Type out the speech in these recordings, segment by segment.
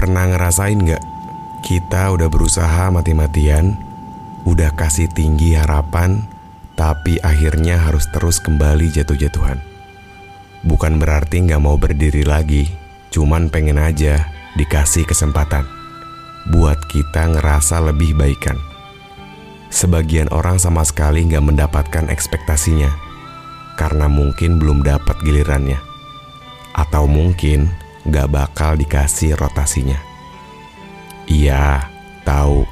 Pernah ngerasain nggak? Kita udah berusaha mati-matian, udah kasih tinggi harapan, tapi akhirnya harus terus kembali jatuh-jatuhan. Bukan berarti nggak mau berdiri lagi, cuman pengen aja dikasih kesempatan. Buat kita ngerasa lebih baikan. Sebagian orang sama sekali nggak mendapatkan ekspektasinya, karena mungkin belum dapat gilirannya. Atau mungkin nggak bakal dikasih rotasinya. Iya, tahu.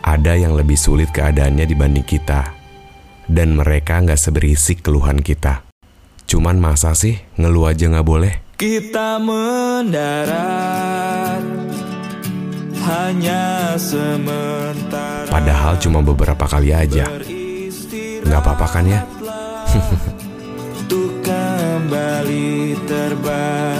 Ada yang lebih sulit keadaannya dibanding kita. Dan mereka nggak seberisik keluhan kita. Cuman masa sih ngeluh aja nggak boleh? Kita mendarat hanya sementara. Padahal cuma beberapa kali aja. Nggak apa-apa kan ya? Untuk kembali terbang.